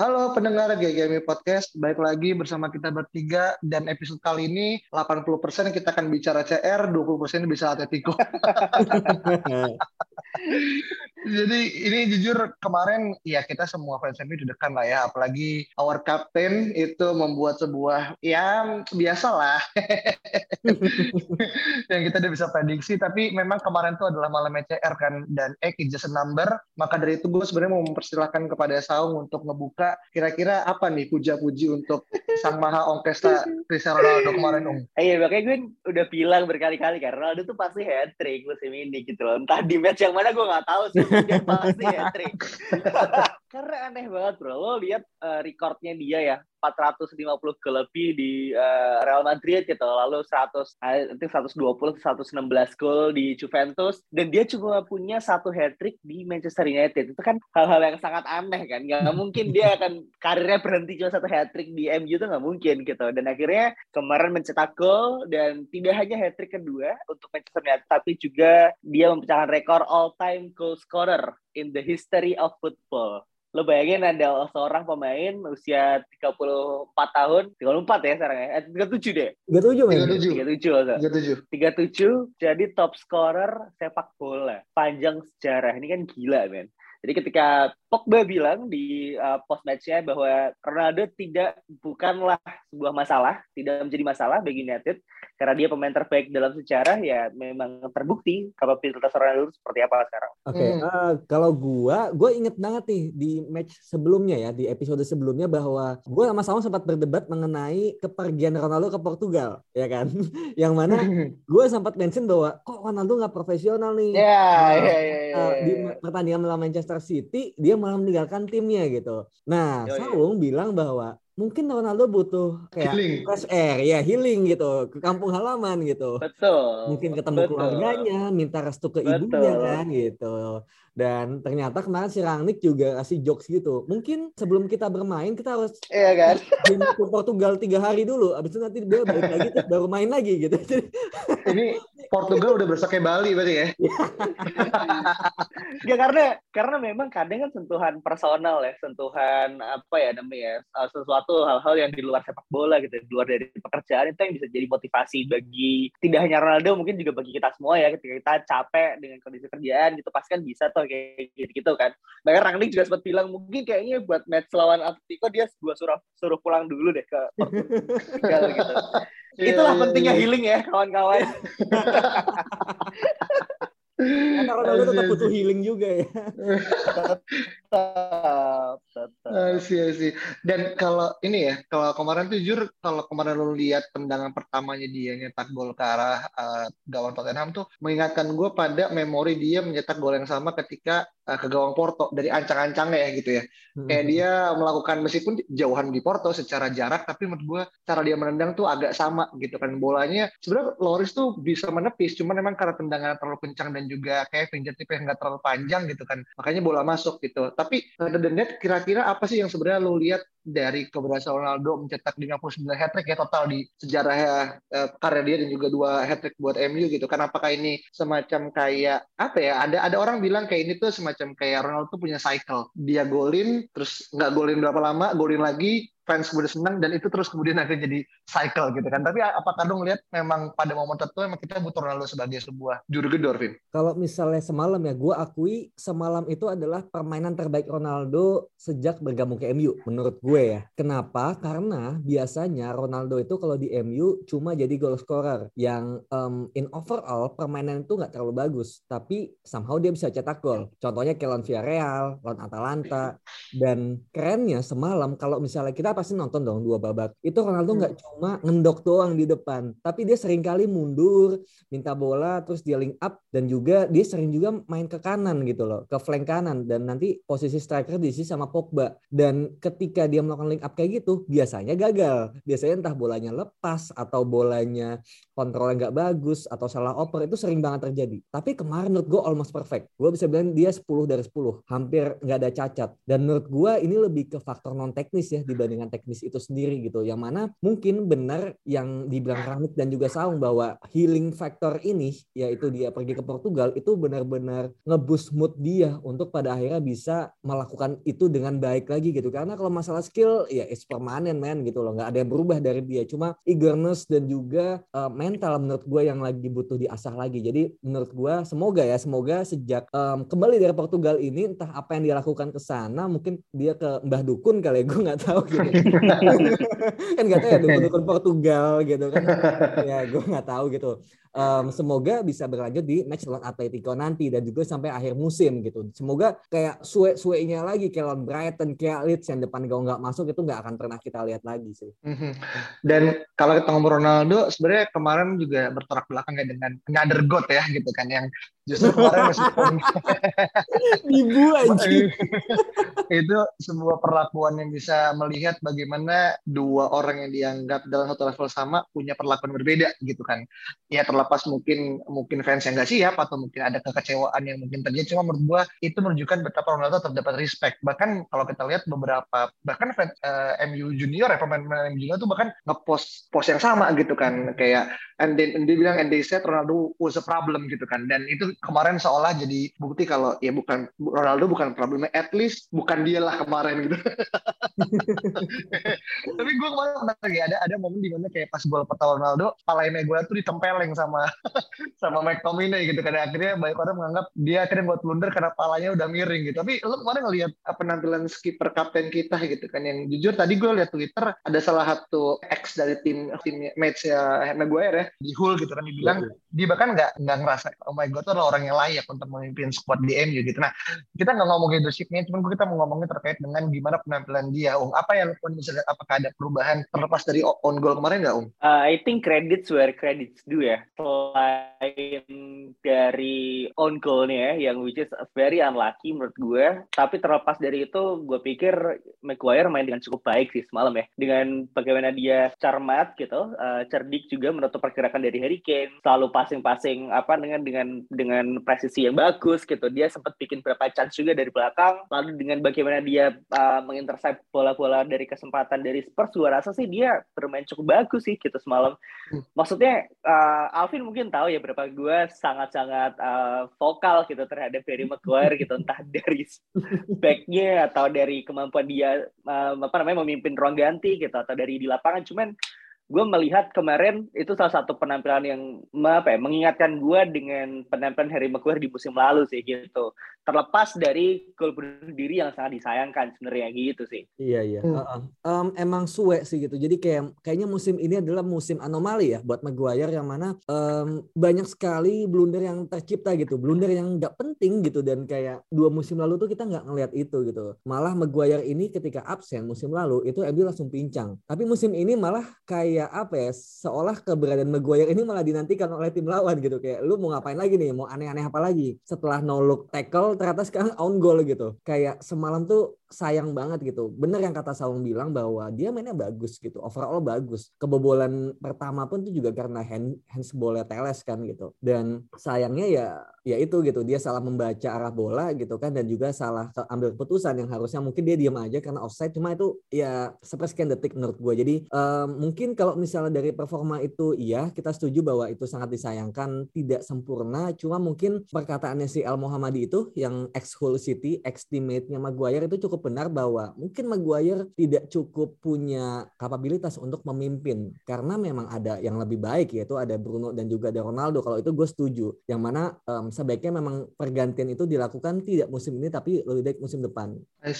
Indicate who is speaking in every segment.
Speaker 1: Halo pendengar GGMI Podcast, baik lagi bersama kita bertiga dan episode kali ini 80% kita akan bicara CR, 20% bisa Atletico. Jadi ini jujur kemarin ya kita semua fans MU deg-degan lah ya, apalagi our captain itu membuat sebuah ya biasalah yang kita udah bisa prediksi. Tapi memang kemarin itu adalah malam CR kan dan X is just a number. Maka dari itu gue sebenarnya mau mempersilahkan kepada Saung untuk ngebuka kira-kira apa nih puja-puji untuk sang maha ongkesta Cristiano Ronaldo kemarin Ung.
Speaker 2: Iya makanya gue udah bilang berkali-kali kan Ronaldo tuh pasti hat trick musim ini gitu loh. Entah di match yang mana gue nggak tahu sih. Pasti hat trick. Karena aneh banget bro. Lo lihat uh, recordnya dia ya. 450 ke lebih di uh, Real Madrid gitu. Lalu 100, nanti 120, 116 gol di Juventus. Dan dia cuma punya satu hat trick di Manchester United. Itu kan hal-hal yang sangat aneh kan. Gak mungkin dia akan karirnya berhenti cuma satu hat trick di MU itu nggak mungkin gitu. Dan akhirnya kemarin mencetak gol dan tidak hanya hat trick kedua untuk Manchester United, tapi juga dia memecahkan rekor all time goal scorer in the history of football. Lo bayangin ada seorang pemain usia 34 tahun, 34 ya sekarang ya, eh, 37 deh.
Speaker 3: 37 men.
Speaker 1: 37.
Speaker 2: 37. 37 jadi top scorer sepak bola panjang sejarah. Ini kan gila men. Jadi ketika Pogba bilang di uh, post matchnya bahwa Ronaldo tidak bukanlah sebuah masalah, tidak menjadi masalah bagi United karena dia pemain terbaik dalam sejarah ya memang terbukti kapabilitas Ronaldo seperti apa sekarang.
Speaker 3: Oke, okay. hmm. uh, kalau gua, gua inget banget nih di match sebelumnya ya, di episode sebelumnya bahwa gua sama sama sempat berdebat mengenai kepergian Ronaldo ke Portugal, ya kan? Yang mana gua sempat mention bahwa kok Ronaldo nggak profesional nih.
Speaker 2: Iya, yeah, iya, iya.
Speaker 3: Di pertandingan melawan Manchester City, dia malah meninggalkan timnya gitu. Nah, Saung bilang bahwa mungkin Ronaldo butuh kayak
Speaker 1: healing.
Speaker 3: fresh air, ya healing gitu, ke kampung halaman gitu.
Speaker 2: Betul.
Speaker 3: Mungkin ketemu
Speaker 2: Betul.
Speaker 3: keluarganya, minta restu ke
Speaker 2: Betul.
Speaker 3: ibunya kan gitu. Dan ternyata kemarin si Rangnick juga kasih jokes gitu. Mungkin sebelum kita bermain kita harus
Speaker 2: Iya kan?
Speaker 3: ke Portugal tiga hari dulu. Abis itu nanti dia balik lagi terus baru main lagi gitu.
Speaker 1: Ini Portugal udah kayak Bali berarti ya?
Speaker 2: Ya karena karena memang kadang kan sentuhan personal ya, sentuhan apa ya namanya uh, sesuatu hal-hal yang di luar sepak bola gitu, di luar dari pekerjaan itu yang bisa jadi motivasi bagi tidak hanya Ronaldo mungkin juga bagi kita semua ya ketika kita capek dengan kondisi kerjaan gitu pasti kan bisa tuh kayak gitu-gitu kan. Bahkan Rangnick juga sempat bilang mungkin kayaknya buat match lawan Atletico dia gua suruh suruh pulang dulu deh ke Portugal gitu. Itulah
Speaker 1: Iya,
Speaker 2: pentingnya
Speaker 1: iya.
Speaker 2: healing ya kawan-kawan.
Speaker 3: Karena Ronaldo tetap butuh healing juga ya.
Speaker 2: tetap, tetap.
Speaker 1: I see. Dan kalau ini ya, kalau kemarin tuh jujur, kalau kemarin lu lihat tendangan pertamanya dia nyetak gol ke arah uh, gawang Tottenham tuh mengingatkan gue pada memori dia mencetak gol yang sama ketika uh, ke gawang Porto dari ancang-ancangnya ya gitu ya. Kayak dia melakukan meskipun jauhan di Porto secara jarak, tapi menurut gue cara dia menendang tuh agak sama gitu kan. Bolanya sebenarnya Loris tuh bisa menepis, cuman memang karena tendangan terlalu kencang dan juga kayak fingertip yang nggak terlalu panjang gitu kan. Makanya bola masuk gitu. Tapi other than kira-kira apa sih yang sebenarnya lu lihat dari keberhasilan Ronaldo mencetak 59 hat-trick ya total di sejarah eh, karir dia dan juga dua hat-trick buat MU gitu. Kan apakah ini semacam kayak apa ya ada ada orang bilang kayak ini tuh semacam kayak Ronaldo tuh punya cycle. Dia golin terus nggak golin berapa lama golin lagi fans kemudian senang dan itu terus kemudian akhirnya jadi cycle gitu kan tapi apakah dong lihat memang pada momen tertentu memang kita butuh Ronaldo sebagai sebuah juru gedor Vin
Speaker 3: Kalau misalnya semalam ya, gue akui semalam itu adalah permainan terbaik Ronaldo sejak bergabung ke MU menurut gue ya. Kenapa? Karena biasanya Ronaldo itu kalau di MU cuma jadi goal scorer yang um, in overall permainan itu nggak terlalu bagus, tapi somehow dia bisa cetak gol. Contohnya lawan Villarreal, lawan Atalanta, dan kerennya semalam kalau misalnya kita pasti nonton dong dua babak. Itu Ronaldo nggak hmm. cuma ngendok doang di depan, tapi dia sering kali mundur, minta bola, terus dia link up dan juga dia sering juga main ke kanan gitu loh, ke flank kanan dan nanti posisi striker diisi sama Pogba. Dan ketika dia melakukan link up kayak gitu, biasanya gagal. Biasanya entah bolanya lepas atau bolanya kontrolnya nggak bagus atau salah oper itu sering banget terjadi. Tapi kemarin menurut gue almost perfect. Gue bisa bilang dia 10 dari 10, hampir nggak ada cacat. Dan menurut gue ini lebih ke faktor non teknis ya dibandingkan teknis itu sendiri gitu. Yang mana mungkin benar yang dibilang Ramik dan juga Saung bahwa healing factor ini yaitu dia pergi ke Portugal itu benar-benar ngebus mood dia untuk pada akhirnya bisa melakukan itu dengan baik lagi gitu. Karena kalau masalah skill ya it's permanen man gitu loh. Nggak ada yang berubah dari dia. Cuma eagerness dan juga uh, mental menurut gue yang lagi butuh diasah lagi. Jadi menurut gue semoga ya semoga sejak um, kembali dari Portugal ini entah apa yang dia lakukan ke sana mungkin dia ke Mbah Dukun kali ya gue nggak tahu gitu. kan nggak tahu ya dukun-dukun Portugal gitu kan. ya gue nggak tahu gitu um, semoga bisa berlanjut di match lawan Atletico nanti dan juga sampai akhir musim gitu. Semoga kayak suwe-suwenya lagi kayak lawan Brighton, kayak Leeds yang depan gak nggak masuk itu nggak akan pernah kita lihat lagi sih.
Speaker 1: Mhm. Dan kalau kita ngomong Ronaldo, sebenarnya kemarin juga bertolak belakang ya dengan another god ya gitu kan yang justru kemarin meskipun
Speaker 3: ibu anjing
Speaker 1: itu sebuah perlakuan yang bisa melihat bagaimana dua orang yang dianggap dalam satu level sama punya perlakuan berbeda gitu kan ya terlepas mungkin mungkin fans yang nggak siap atau mungkin ada kekecewaan yang mungkin terjadi. Cuma menurut gua itu menunjukkan betapa Ronaldo terdapat respect. Bahkan kalau kita lihat beberapa bahkan fans uh, eh, MU junior ya pemain-pemain MU junior tuh bahkan ngepost post yang sama gitu kan. Kayak and then and dia bilang and they said Ronaldo was a problem gitu kan. Dan itu kemarin seolah jadi bukti kalau ya bukan Ronaldo bukan problemnya. At least bukan dia lah kemarin gitu. Tapi gue kemarin ya ada ada momen di mana kayak pas gol pertama Ronaldo palanya gue tuh ditempeleng sama sama McTominay gitu kan. Akhirnya banyak orang menganggap dia akhirnya buat blunder karena palanya udah miring gitu. Tapi lo kemarin ngelihat penampilan skipper kapten kita gitu kan? Yang jujur tadi gue lihat Twitter ada salah satu ex dari tim tim match ya Maguire ya. Di Hull gitu kan dibilang yeah, yeah. Dia bahkan nggak nggak ngerasa oh my god tuh orang yang layak untuk memimpin squad di MU gitu. Nah, kita nggak ngomong leadershipnya, cuman kita mau ngomongin terkait dengan gimana penampilan dia, Ung. Apa yang pun bisa apakah ada perubahan terlepas dari on goal kemarin nggak, Ung?
Speaker 2: Uh, I think credits where credits due ya. Selain dari on goalnya ya, yang which is very unlucky menurut gue, tapi terlepas dari itu, gue pikir Maguire main dengan cukup baik sih semalam ya. Dengan bagaimana dia cermat gitu, uh, cerdik juga menutup pergerakan dari Harry Kane, selalu passing-passing apa dengan dengan dengan presisi yang bagus gitu. Dia sempat bikin beberapa chance juga dari belakang. Lalu dengan bagaimana dia uh, mengintercept bola-bola dari kesempatan dari Spurs, gue rasa sih dia bermain cukup bagus sih gitu semalam. Hmm. Maksudnya uh, Alvin mungkin tahu ya berapa gue sangat-sangat uh, vokal gitu terhadap Harry Maguire gitu entah dari backnya atau dari kemampuan dia uh, apa namanya memimpin ruang ganti gitu atau dari di lapangan. Cuman gue melihat kemarin itu salah satu penampilan yang apa ya, mengingatkan gue dengan penampilan Harry Maguire di musim lalu sih gitu terlepas dari gol bunuh diri yang sangat disayangkan sebenarnya gitu sih.
Speaker 3: Iya iya. Hmm. Uh, um, emang suwe sih gitu. Jadi kayak kayaknya musim ini adalah musim anomali ya buat Maguire yang mana um, banyak sekali blunder yang tercipta gitu, blunder yang nggak penting gitu dan kayak dua musim lalu tuh kita nggak ngelihat itu gitu. Malah Maguire ini ketika absen musim lalu itu MU langsung pincang. Tapi musim ini malah kayak apa ya? Seolah keberadaan Maguire ini malah dinantikan oleh tim lawan gitu kayak lu mau ngapain lagi nih? Mau aneh-aneh apa lagi? Setelah no look tackle ternyata sekarang on goal gitu. Kayak semalam tuh sayang banget gitu. Bener yang kata Saung bilang bahwa dia mainnya bagus gitu. Overall bagus. Kebobolan pertama pun tuh juga karena hand handsballnya Teles kan gitu. Dan sayangnya ya ya itu gitu. Dia salah membaca arah bola gitu kan dan juga salah ambil keputusan yang harusnya mungkin dia diam aja karena offside. Cuma itu ya sepersekian detik menurut gue. Jadi um, mungkin kalau misalnya dari performa itu iya kita setuju bahwa itu sangat disayangkan tidak sempurna. Cuma mungkin perkataannya si Al Muhammadi itu yang ex Hull City, ex teammate-nya Maguire itu cukup benar bahwa mungkin Maguire tidak cukup punya kapabilitas untuk memimpin karena memang ada yang lebih baik yaitu ada Bruno dan juga ada Ronaldo. Kalau itu gue setuju. Yang mana um, sebaiknya memang pergantian itu dilakukan tidak musim ini tapi lebih baik musim depan.
Speaker 1: I.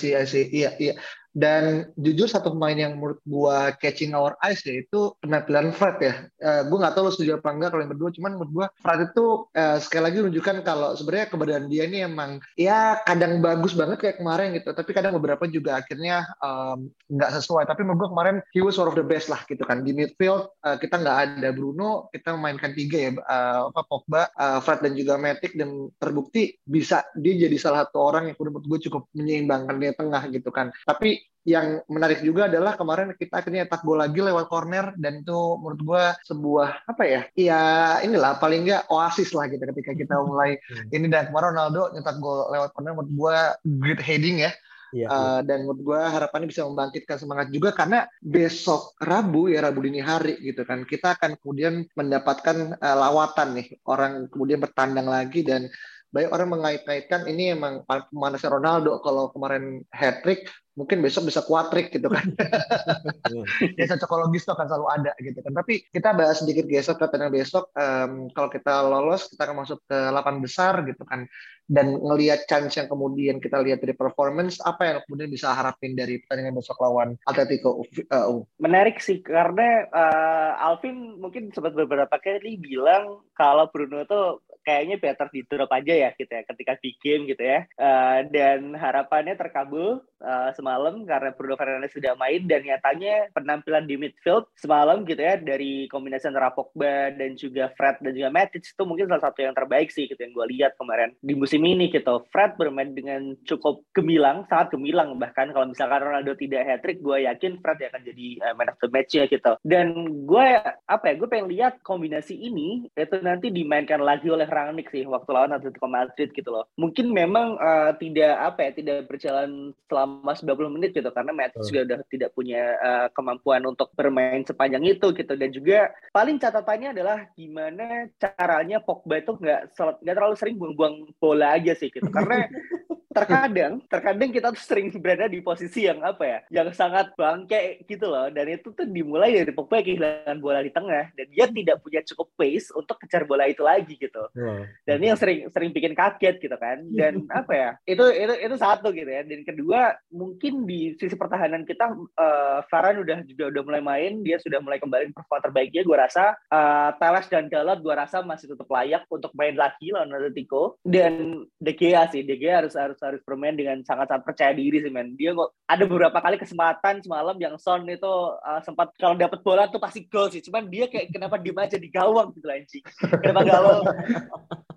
Speaker 1: Iya, iya. Dan jujur satu pemain yang menurut gua catching our eyes yaitu penampilan Fred ya. Uh, gua nggak tahu lo setuju apa enggak kalau yang berdua, cuman menurut gua Fred itu uh, sekali lagi menunjukkan kalau sebenarnya keberadaan dia ini emang ya kadang bagus banget kayak kemarin gitu, tapi kadang beberapa juga akhirnya um, nggak sesuai. Tapi menurut gue kemarin he was one of the best lah gitu kan. Di midfield uh, kita nggak ada Bruno, kita memainkan tiga ya, uh, apa Pogba, uh, Fred dan juga Matic dan terbukti bisa dia jadi salah satu orang yang menurut gue cukup menyeimbangkan di tengah gitu kan. Tapi yang menarik juga adalah kemarin kita akhirnya tak gol lagi lewat corner dan itu menurut gue sebuah apa ya ya inilah paling nggak oasis lah gitu ketika kita mulai hmm. ini. Dan kemarin Ronaldo nyetak gol lewat corner menurut gue great heading ya. Iya, uh, dan menurut gue harapannya bisa membangkitkan semangat juga karena besok Rabu ya Rabu dini hari gitu kan kita akan kemudian mendapatkan uh, lawatan nih orang kemudian bertandang lagi dan banyak orang mengait-ngaitkan ini emang pemanasnya Ronaldo kalau kemarin hat trick mungkin besok bisa kuatrik gitu kan. ya psikologis itu akan selalu ada gitu kan. Tapi kita bahas sedikit geser ke besok. Um, kalau kita lolos, kita akan masuk ke 8 besar gitu kan. Dan ngelihat chance yang kemudian kita lihat dari performance, apa yang kemudian bisa harapin dari pertandingan besok lawan Atletico? Uh,
Speaker 2: Menarik sih, karena uh, Alvin mungkin sempat beberapa kali bilang kalau Bruno itu kayaknya better di drop aja ya gitu ya ketika di game gitu ya. Uh, dan harapannya terkabul uh, semalam karena Bruno Fernandes sudah main dan nyatanya penampilan di midfield semalam gitu ya dari kombinasi antara Pogba dan juga Fred dan juga Matic itu mungkin salah satu yang terbaik sih gitu yang gue lihat kemarin di musim ini gitu. Fred bermain dengan cukup gemilang, sangat gemilang bahkan kalau misalkan Ronaldo tidak hat trick, gue yakin Fred akan jadi uh, man of the match ya gitu. Dan gue apa ya, gue pengen lihat kombinasi ini itu nanti dimainkan lagi oleh Rangnick sih waktu lawan Atletico Madrid gitu loh. Mungkin memang uh, tidak apa ya, tidak berjalan selama selama 90 menit gitu karena Matic juga udah tidak punya uh, kemampuan untuk bermain sepanjang itu gitu dan juga paling catatannya adalah gimana caranya Pogba itu nggak nggak terlalu sering buang-buang bola aja sih gitu. Karena terkadang terkadang kita tuh sering berada di posisi yang apa ya yang sangat bangke gitu loh. Dan itu tuh dimulai dari Pogba kehilangan bola di tengah. Dan dia tidak punya cukup pace untuk kejar bola itu lagi gitu. Dan ini yang sering sering bikin kaget gitu kan. Dan apa ya itu itu itu satu gitu ya. Dan kedua mungkin di sisi pertahanan kita uh, Varane udah juga udah mulai main. Dia sudah mulai kembali performa terbaiknya. Gue rasa uh, Teles dan Dalot gue rasa masih tetap layak untuk main lagi lawan Atletico. Dan De Gea sih De Gea harus harus harus bermain dengan sangat-sangat percaya diri sih men. Dia kok ada beberapa kali kesempatan semalam yang Son itu uh, sempat kalau dapat bola tuh pasti gol sih. Cuman dia kayak kenapa diem aja di gawang gitu anjing. Kenapa gak lo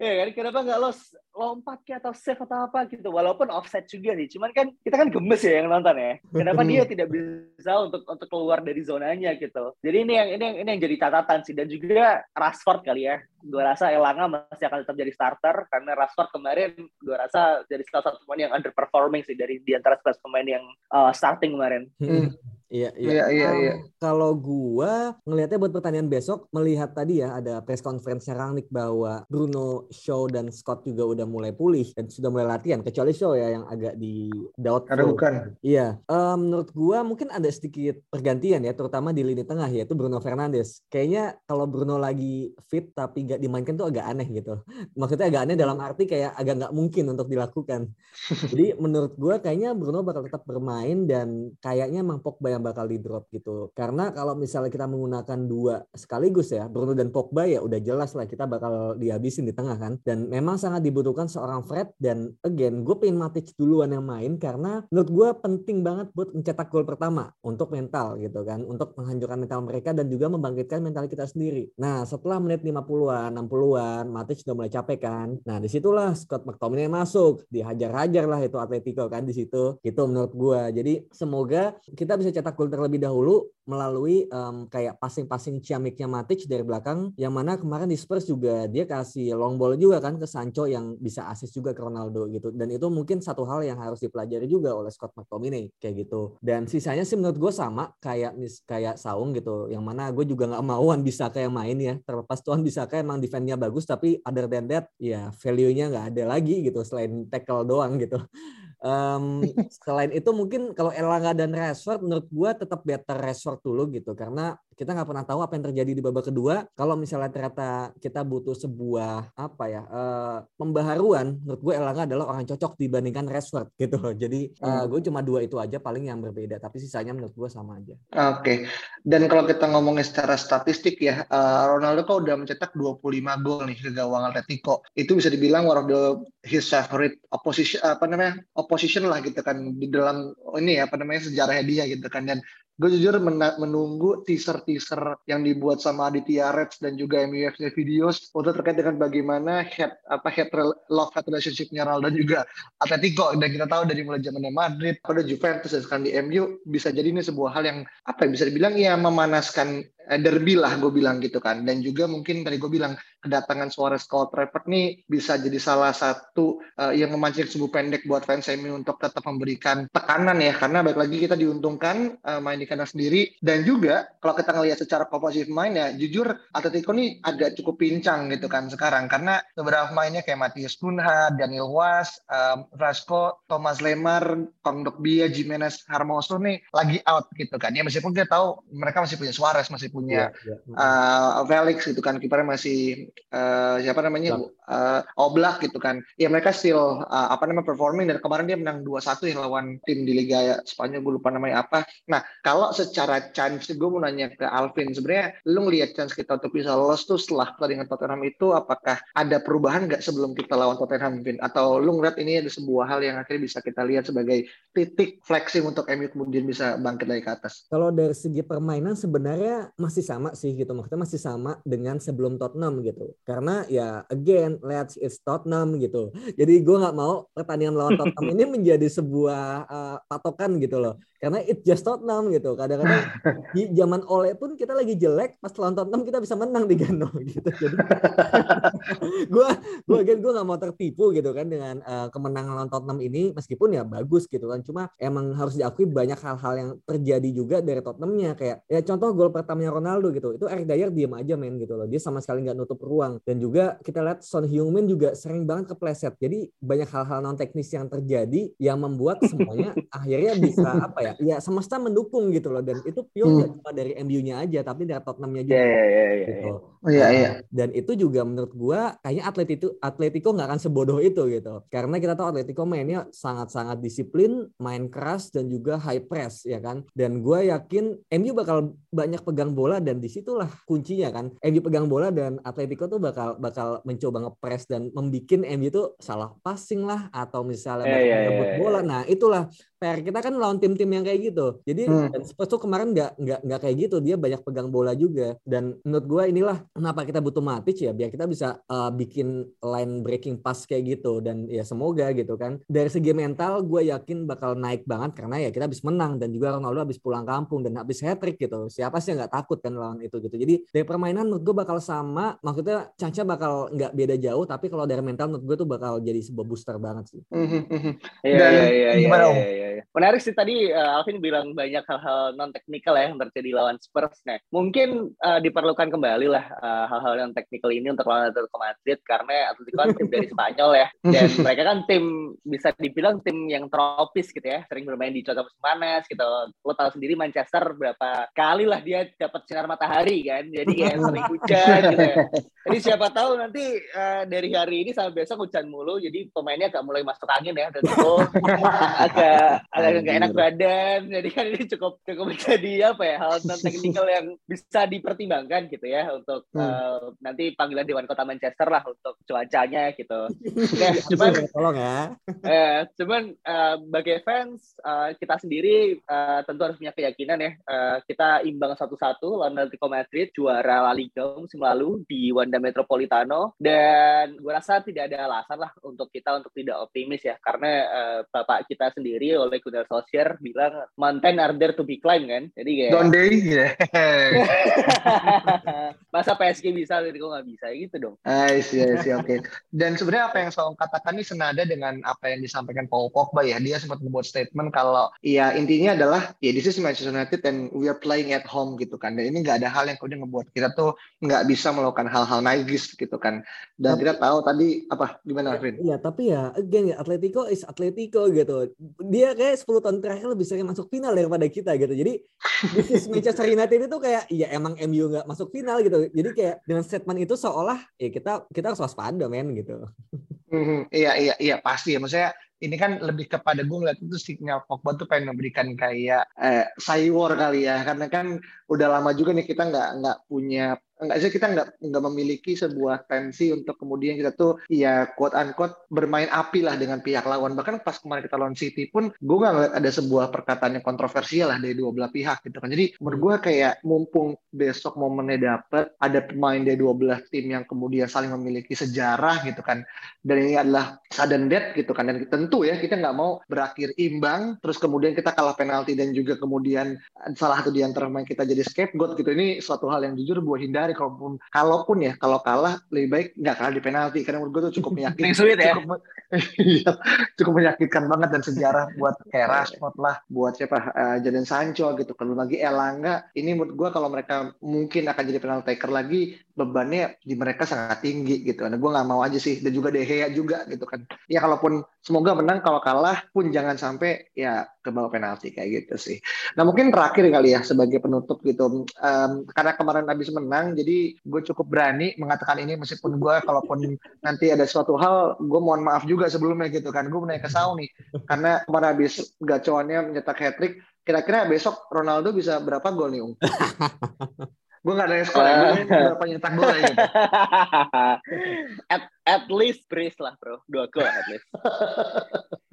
Speaker 2: ya kan kenapa nggak lo lompat ke atau save atau apa gitu. Walaupun offset juga sih cuman kan kita kan gemes ya yang nonton ya. Kenapa dia tidak bisa untuk untuk keluar dari zonanya gitu? Jadi ini yang ini yang ini yang jadi catatan sih. Dan juga Rashford kali ya. Gue rasa Elanga masih akan tetap jadi starter karena Rashford kemarin gue rasa jadi salah satu pemain yang underperforming sih dari di antara pemain yang uh, starting kemarin.
Speaker 3: Hmm. Iya, iya. iya, um, iya. Kalau gua ngelihatnya buat pertandingan besok melihat tadi ya ada press conference Rangnick bahwa Bruno, Shaw dan Scott juga udah mulai pulih dan sudah mulai latihan kecuali Shaw ya yang agak di doubt.
Speaker 1: Ada bukan.
Speaker 3: Iya. Um, menurut gua mungkin ada sedikit pergantian ya terutama di lini tengah yaitu Bruno Fernandes. Kayaknya kalau Bruno lagi fit tapi gak dimainkan tuh agak aneh gitu. Maksudnya agak aneh dalam arti kayak agak nggak mungkin untuk dilakukan. Jadi menurut gua kayaknya Bruno bakal tetap bermain dan kayaknya emang Pogba yang bakal di drop gitu. Karena kalau misalnya kita menggunakan dua sekaligus ya, Bruno dan Pogba ya udah jelas lah kita bakal dihabisin di tengah kan. Dan memang sangat dibutuhkan seorang Fred dan again gue pengen Matic duluan yang main karena menurut gue penting banget buat mencetak gol pertama untuk mental gitu kan. Untuk menghancurkan mental mereka dan juga membangkitkan mental kita sendiri. Nah setelah menit 50-an, 60-an, Matic sudah mulai capek kan. Nah di situlah Scott McTominay masuk. Dihajar-hajar lah itu Atletico kan di situ. Itu menurut gue. Jadi semoga kita bisa cetak gol terlebih dahulu melalui um, kayak passing-passing ciamiknya Matic dari belakang yang mana kemarin di Spurs juga dia kasih long ball juga kan ke Sancho yang bisa assist juga ke Ronaldo gitu. Dan itu mungkin satu hal yang harus dipelajari juga oleh Scott McTominay kayak gitu. Dan sisanya sih menurut gue sama kayak mis kayak Saung gitu yang mana gue juga nggak mauan bisa kayak main ya. Terlepas Tuhan bisa kayak emang defense-nya bagus tapi other than that ya value-nya nggak ada lagi gitu selain tackle doang gitu Um, selain itu mungkin kalau Elanga dan Rashford menurut gue tetap better Rashford dulu gitu. Karena kita nggak pernah tahu apa yang terjadi di babak kedua. Kalau misalnya ternyata kita butuh sebuah apa ya uh, pembaharuan, menurut gue Elanga adalah orang cocok dibandingkan Rashford gitu. Jadi uh, gue cuma dua itu aja paling yang berbeda, tapi sisanya menurut gue sama aja.
Speaker 1: Oke. Okay. Dan kalau kita ngomongin secara statistik ya, uh, Ronaldo kok udah mencetak 25 gol nih ke gawang Atletico. Itu bisa dibilang one of the his favorite opposition apa namanya? opposition lah gitu kan di dalam ini ya apa namanya sejarahnya dia gitu kan dan gue jujur menunggu teaser-teaser yang dibuat sama Aditya Reds dan juga MUFC Videos untuk terkait dengan bagaimana head apa head love head relationshipnya Ronaldo dan juga Atletico. Dan kita tahu dari mulai zamannya Madrid pada Juventus dan sekarang di MU bisa jadi ini sebuah hal yang apa ya bisa dibilang ya memanaskan derby lah gue bilang gitu kan. Dan juga mungkin tadi gue bilang kedatangan Suarez ke Old Trafford nih bisa jadi salah satu uh, yang memancing sumbu pendek buat fans MU untuk tetap memberikan tekanan ya. Karena baik lagi kita diuntungkan uh, main di kandang sendiri. Dan juga kalau kita ngelihat secara komposisi main ya jujur Atletico nih agak cukup pincang gitu kan sekarang. Karena beberapa pemainnya kayak Matius Cunha, Daniel Was, um, Rasco, Thomas Lemar, Kondogbia, Jimenez, Hermoso nih lagi out gitu kan. Ya meskipun kita tahu mereka masih punya Suarez masih punya yeah, yeah. Uh, Felix gitu kan kipernya masih uh, siapa namanya uh, Oblak gitu kan. Ya mereka still uh, apa namanya performing dan kemarin dia menang 2-1 ya lawan tim di Liga Spanyol gue lupa namanya apa. Nah, kalau secara chance gue mau nanya ke Alvin sebenarnya lu ngelihat chance kita untuk bisa lolos tuh setelah pertandingan Tottenham itu apakah ada perubahan nggak sebelum kita lawan Tottenham Vin? Atau lu ngeliat ini ada sebuah hal yang akhirnya bisa kita lihat sebagai titik flexing untuk MU kemudian bisa bangkit dari ke atas?
Speaker 3: Kalau dari segi permainan sebenarnya masih sama sih gitu. Maksudnya masih sama dengan sebelum Tottenham gitu. Karena ya again let's it's Tottenham gitu. Jadi gue nggak mau pertandingan lawan Tottenham ini menjadi sebuah uh, patokan gitu loh. Karena it just Tottenham gitu. Kadang-kadang di zaman Ole pun kita lagi jelek pas lawan Tottenham kita bisa menang di Gano gitu. Jadi gue gue again gue nggak mau tertipu gitu kan dengan uh, kemenangan lawan Tottenham ini meskipun ya bagus gitu kan. Cuma emang harus diakui banyak hal-hal yang terjadi juga dari Tottenhamnya. Kayak ya contoh gol pertamanya Ronaldo gitu. Itu Eric Dyer diam aja main gitu loh. Dia sama sekali nggak nutup ruang. Dan juga kita lihat Son Heung-min juga sering banget kepleset jadi banyak hal-hal non teknis yang terjadi yang membuat semuanya akhirnya bisa apa ya ya semesta mendukung gitu loh dan itu pure hmm. cuma dari MU-nya aja tapi dari Tottenham-nya juga.
Speaker 1: Yeah, yeah, yeah, yeah, gitu. Oh iya iya.
Speaker 3: Dan itu juga menurut gua kayaknya atlet itu Atletico nggak akan sebodoh itu gitu. Karena kita tahu Atletico mainnya sangat-sangat disiplin, main keras dan juga high press ya kan. Dan gua yakin MU bakal banyak pegang bola dan di situlah kuncinya kan. MU pegang bola dan Atletico tuh bakal bakal mencoba ngepres dan membikin MU tuh salah passing lah atau misalnya yeah, yeah, yeah, yeah. bola. Nah itulah PR kita kan lawan tim-tim yang kayak gitu. Jadi hmm. Spurs tuh kemarin nggak nggak nggak kayak gitu. Dia banyak pegang bola juga. Dan menurut gue inilah kenapa kita butuh Matic ya biar kita bisa uh, bikin line breaking pass kayak gitu. Dan ya semoga gitu kan. Dari segi mental gue yakin bakal naik banget karena ya kita habis menang dan juga Ronaldo habis pulang kampung dan habis hat trick gitu. Siapa sih yang nggak takut kan lawan itu gitu. Jadi dari permainan menurut gue bakal sama. Maksudnya Caca bakal nggak beda jauh. Tapi kalau dari mental menurut gue tuh bakal jadi sebuah booster banget sih.
Speaker 2: Hmm, hmm, hmm, iya iya iya iya iya. Menarik sih tadi uh, Alvin bilang banyak hal-hal non teknikal ya yang terjadi lawan Spurs. Nah, mungkin uh, diperlukan kembali lah uh, hal-hal yang teknikal ini untuk lawan Atletico Madrid karena Atletico kan tim dari Spanyol ya dan mereka kan tim bisa dibilang tim yang tropis gitu ya, sering bermain di cuaca musim panas gitu. Lo tahu sendiri Manchester berapa kali lah dia dapat sinar matahari kan, jadi kayak sering hujan gitu. Ya. Jadi siapa tahu nanti uh, dari hari ini sampai besok hujan mulu, jadi pemainnya agak mulai masuk angin ya, dan itu agak agak nggak enak badan jadi kan ini cukup cukup menjadi apa ya hal non teknikal yang bisa dipertimbangkan gitu ya untuk hmm. uh, nanti panggilan Dewan Kota Manchester lah untuk cuacanya gitu. Nah, cuman tolong ya. eh, cuman uh, bagi fans uh, kita sendiri uh, tentu harus punya keyakinan ya uh, kita imbang satu-satu lawan Atletico Madrid juara La Liga musim lalu di Wanda Metropolitano. Dan gue rasa tidak ada alasan lah untuk kita untuk tidak optimis ya karena uh, bapak kita sendiri oleh Gunnar Solskjaer bilang mountain are there to be climb kan. Jadi kayak
Speaker 1: Don't they? Yeah.
Speaker 2: Masa PSG bisa jadi kok nggak bisa gitu dong.
Speaker 1: I see, I see. Oke. Okay. Dan sebenarnya apa yang saya katakan ini senada dengan apa yang disampaikan Paul Pogba ya. Dia sempat membuat statement kalau ya intinya adalah ya this is Manchester United and we are playing at home gitu kan. Dan ini nggak ada hal yang kemudian ngebuat kita tuh nggak bisa melakukan hal-hal naifis gitu kan. Dan tapi, kita tahu tadi apa gimana Rin?
Speaker 3: Iya, tapi ya again ya Atletico is Atletico gitu. Dia kayak 10 tahun terakhir lebih sering masuk final daripada kita gitu. Jadi bisnis Manchester United itu kayak ya emang MU nggak masuk final gitu. Jadi kayak dengan statement itu seolah ya kita kita harus waspada men gitu.
Speaker 1: Hmm, iya iya iya pasti ya maksudnya ini kan lebih kepada gue ngeliat itu signal Pogba tuh pengen memberikan kayak eh, cyber kali ya karena kan udah lama juga nih kita nggak nggak punya enggak sih kita nggak nggak memiliki sebuah tensi untuk kemudian kita tuh ya quote unquote bermain api lah dengan pihak lawan. Bahkan pas kemarin kita lawan City pun gue nggak ngeliat ada sebuah perkataan yang kontroversial lah dari dua belah pihak gitu kan. Jadi menurut gue kayak mumpung besok momennya dapet ada pemain dari dua belah tim yang kemudian saling memiliki sejarah gitu kan. Dan ini adalah sudden death gitu kan. Dan tentu ya kita nggak mau berakhir imbang terus kemudian kita kalah penalti dan juga kemudian salah satu di antara pemain kita jadi scapegoat gitu. Ini suatu hal yang jujur gue hindari kalaupun kalaupun ya kalau kalah lebih baik nggak kalah di penalti karena menurut gue tuh cukup menyakitkan
Speaker 2: Sweet ya.
Speaker 1: cukup, iya, cukup menyakitkan banget dan sejarah buat kayak Rashford lah buat siapa uh, Jadon Sancho gitu kalau lagi Elanga ini menurut gue kalau mereka mungkin akan jadi penalti taker lagi bebannya di mereka sangat tinggi gitu. Nah, gue nggak mau aja sih. Dan juga De Gea juga gitu kan. Ya kalaupun semoga menang, kalau kalah pun jangan sampai ya ke bawah penalti kayak gitu sih. Nah mungkin terakhir kali ya sebagai penutup gitu. Um, karena kemarin habis menang, jadi gue cukup berani mengatakan ini meskipun gue kalaupun nanti ada suatu hal, gue mohon maaf juga sebelumnya gitu kan. Gue menaik ke Sau nih. Karena kemarin habis gacoannya mencetak hat trick. Kira-kira besok Ronaldo bisa berapa gol nih, Ung? gue gak ada skor ya, gue berapa nyetak gol gitu.
Speaker 2: at, at least brace lah bro, dua gol at least.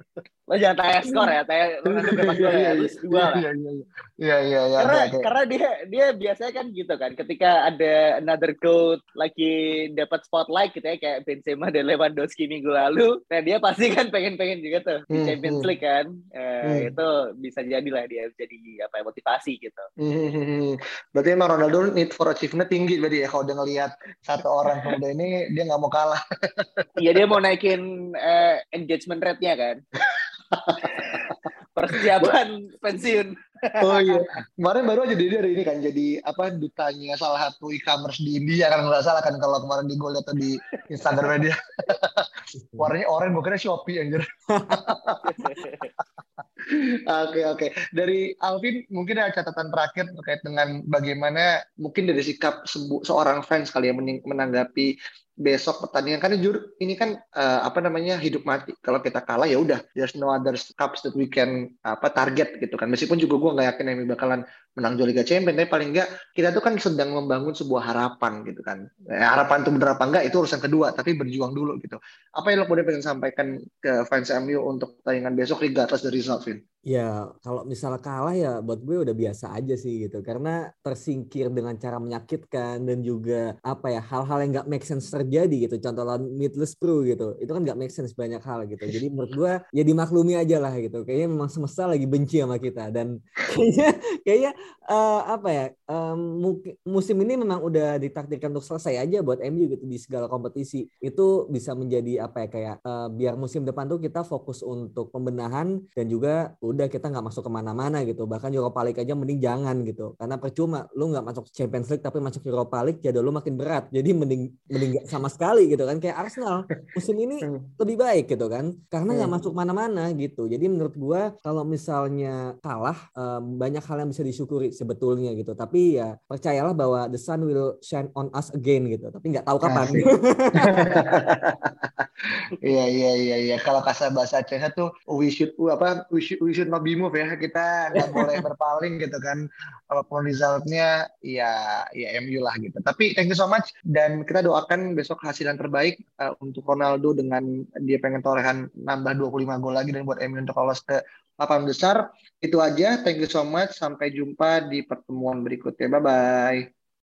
Speaker 2: Lo jangan tanya skor ya, tanya berapa gol ya, at least dua lah.
Speaker 1: Iya, iya, iya, iya, iya.
Speaker 2: Karena, dia dia biasanya kan gitu kan, ketika ada another goat lagi dapat spotlight gitu ya, kayak Benzema dan Lewandowski minggu lalu, nah dia pasti kan pengen-pengen juga tuh di
Speaker 1: Hmm,
Speaker 2: Champions
Speaker 1: hmm.
Speaker 2: League kan, Eh,
Speaker 1: Hmm.
Speaker 2: itu bisa jadilah dia jadi apa ya, motivasi gitu.
Speaker 1: Hmm, berarti emang Ronaldo need for achievement tinggi berarti ya kalau udah ngelihat satu orang kemudian ini dia nggak mau kalah.
Speaker 2: Iya dia mau naikin eh, engagement rate-nya kan. Persiapan pensiun.
Speaker 1: Oh iya, kemarin baru aja dia dari ini kan jadi apa dutanya salah satu e-commerce di India kan nggak salah kan kalau kemarin di gue lihat tuh di Instagram dia. Warnanya oranye, gue kira Shopee anjir. Oke oke. Dari Alvin mungkin ada catatan terakhir terkait dengan bagaimana mungkin dari sikap sebu- seorang fans kali ya menanggapi besok pertandingan. Karena jujur ini kan eh, apa namanya hidup mati. Kalau kita kalah ya udah there's no other cups that we can apa target gitu kan. Meskipun juga gue nggak yakin ini bakalan menang Liga Champions tapi paling enggak kita tuh kan sedang membangun sebuah harapan gitu kan. Eh, harapan itu bener apa enggak itu urusan kedua tapi berjuang dulu gitu. Apa yang lo kemudian pengen sampaikan ke fans MU untuk pertandingan besok regardless dari result Vin?
Speaker 3: Ya, kalau misalnya kalah ya buat gue udah biasa aja sih gitu. Karena tersingkir dengan cara menyakitkan dan juga apa ya hal-hal yang nggak make sense terjadi gitu. Contoh lawan Middlesbrough gitu. Itu kan nggak make sense banyak hal gitu. Jadi menurut gue ya dimaklumi aja lah gitu. Kayaknya memang semesta lagi benci sama kita dan kayaknya kayaknya eh, apa ya mu- musim ini memang udah ditakdirkan untuk selesai aja buat MU gitu di segala kompetisi. Itu bisa menjadi apa ya kayak eh, biar musim depan tuh kita fokus untuk pembenahan dan juga udah kita nggak masuk ke mana-mana gitu. Bahkan Europa League aja mending jangan gitu. Karena percuma lu nggak masuk Champions League tapi masuk Europa League jadwal lu makin berat. Jadi mending mending nggak sama sekali gitu kan. Kayak Arsenal musim ini lebih baik gitu kan. Karena nggak
Speaker 1: Hmm.
Speaker 3: masuk mana-mana gitu. Jadi menurut gua kalau misalnya kalah em, banyak hal yang bisa disyukuri sebetulnya gitu. Tapi ya percayalah bahwa the sun will shine on us again gitu. Tapi nggak tahu kapan.
Speaker 1: Iya iya iya iya. Kalau kata bahasa Aceh tuh we should apa we should, we should not be move ya. Kita nggak boleh berpaling gitu kan. Apa pun resultnya ya ya MU lah gitu. Tapi thank you so much dan kita doakan besok hasil yang terbaik uh, untuk Ronaldo dengan dia pengen torehan nambah 25 gol lagi dan buat MU untuk lolos ke papan besar. Itu aja. Thank you so much. Sampai jumpa di pertemuan berikutnya. Bye bye.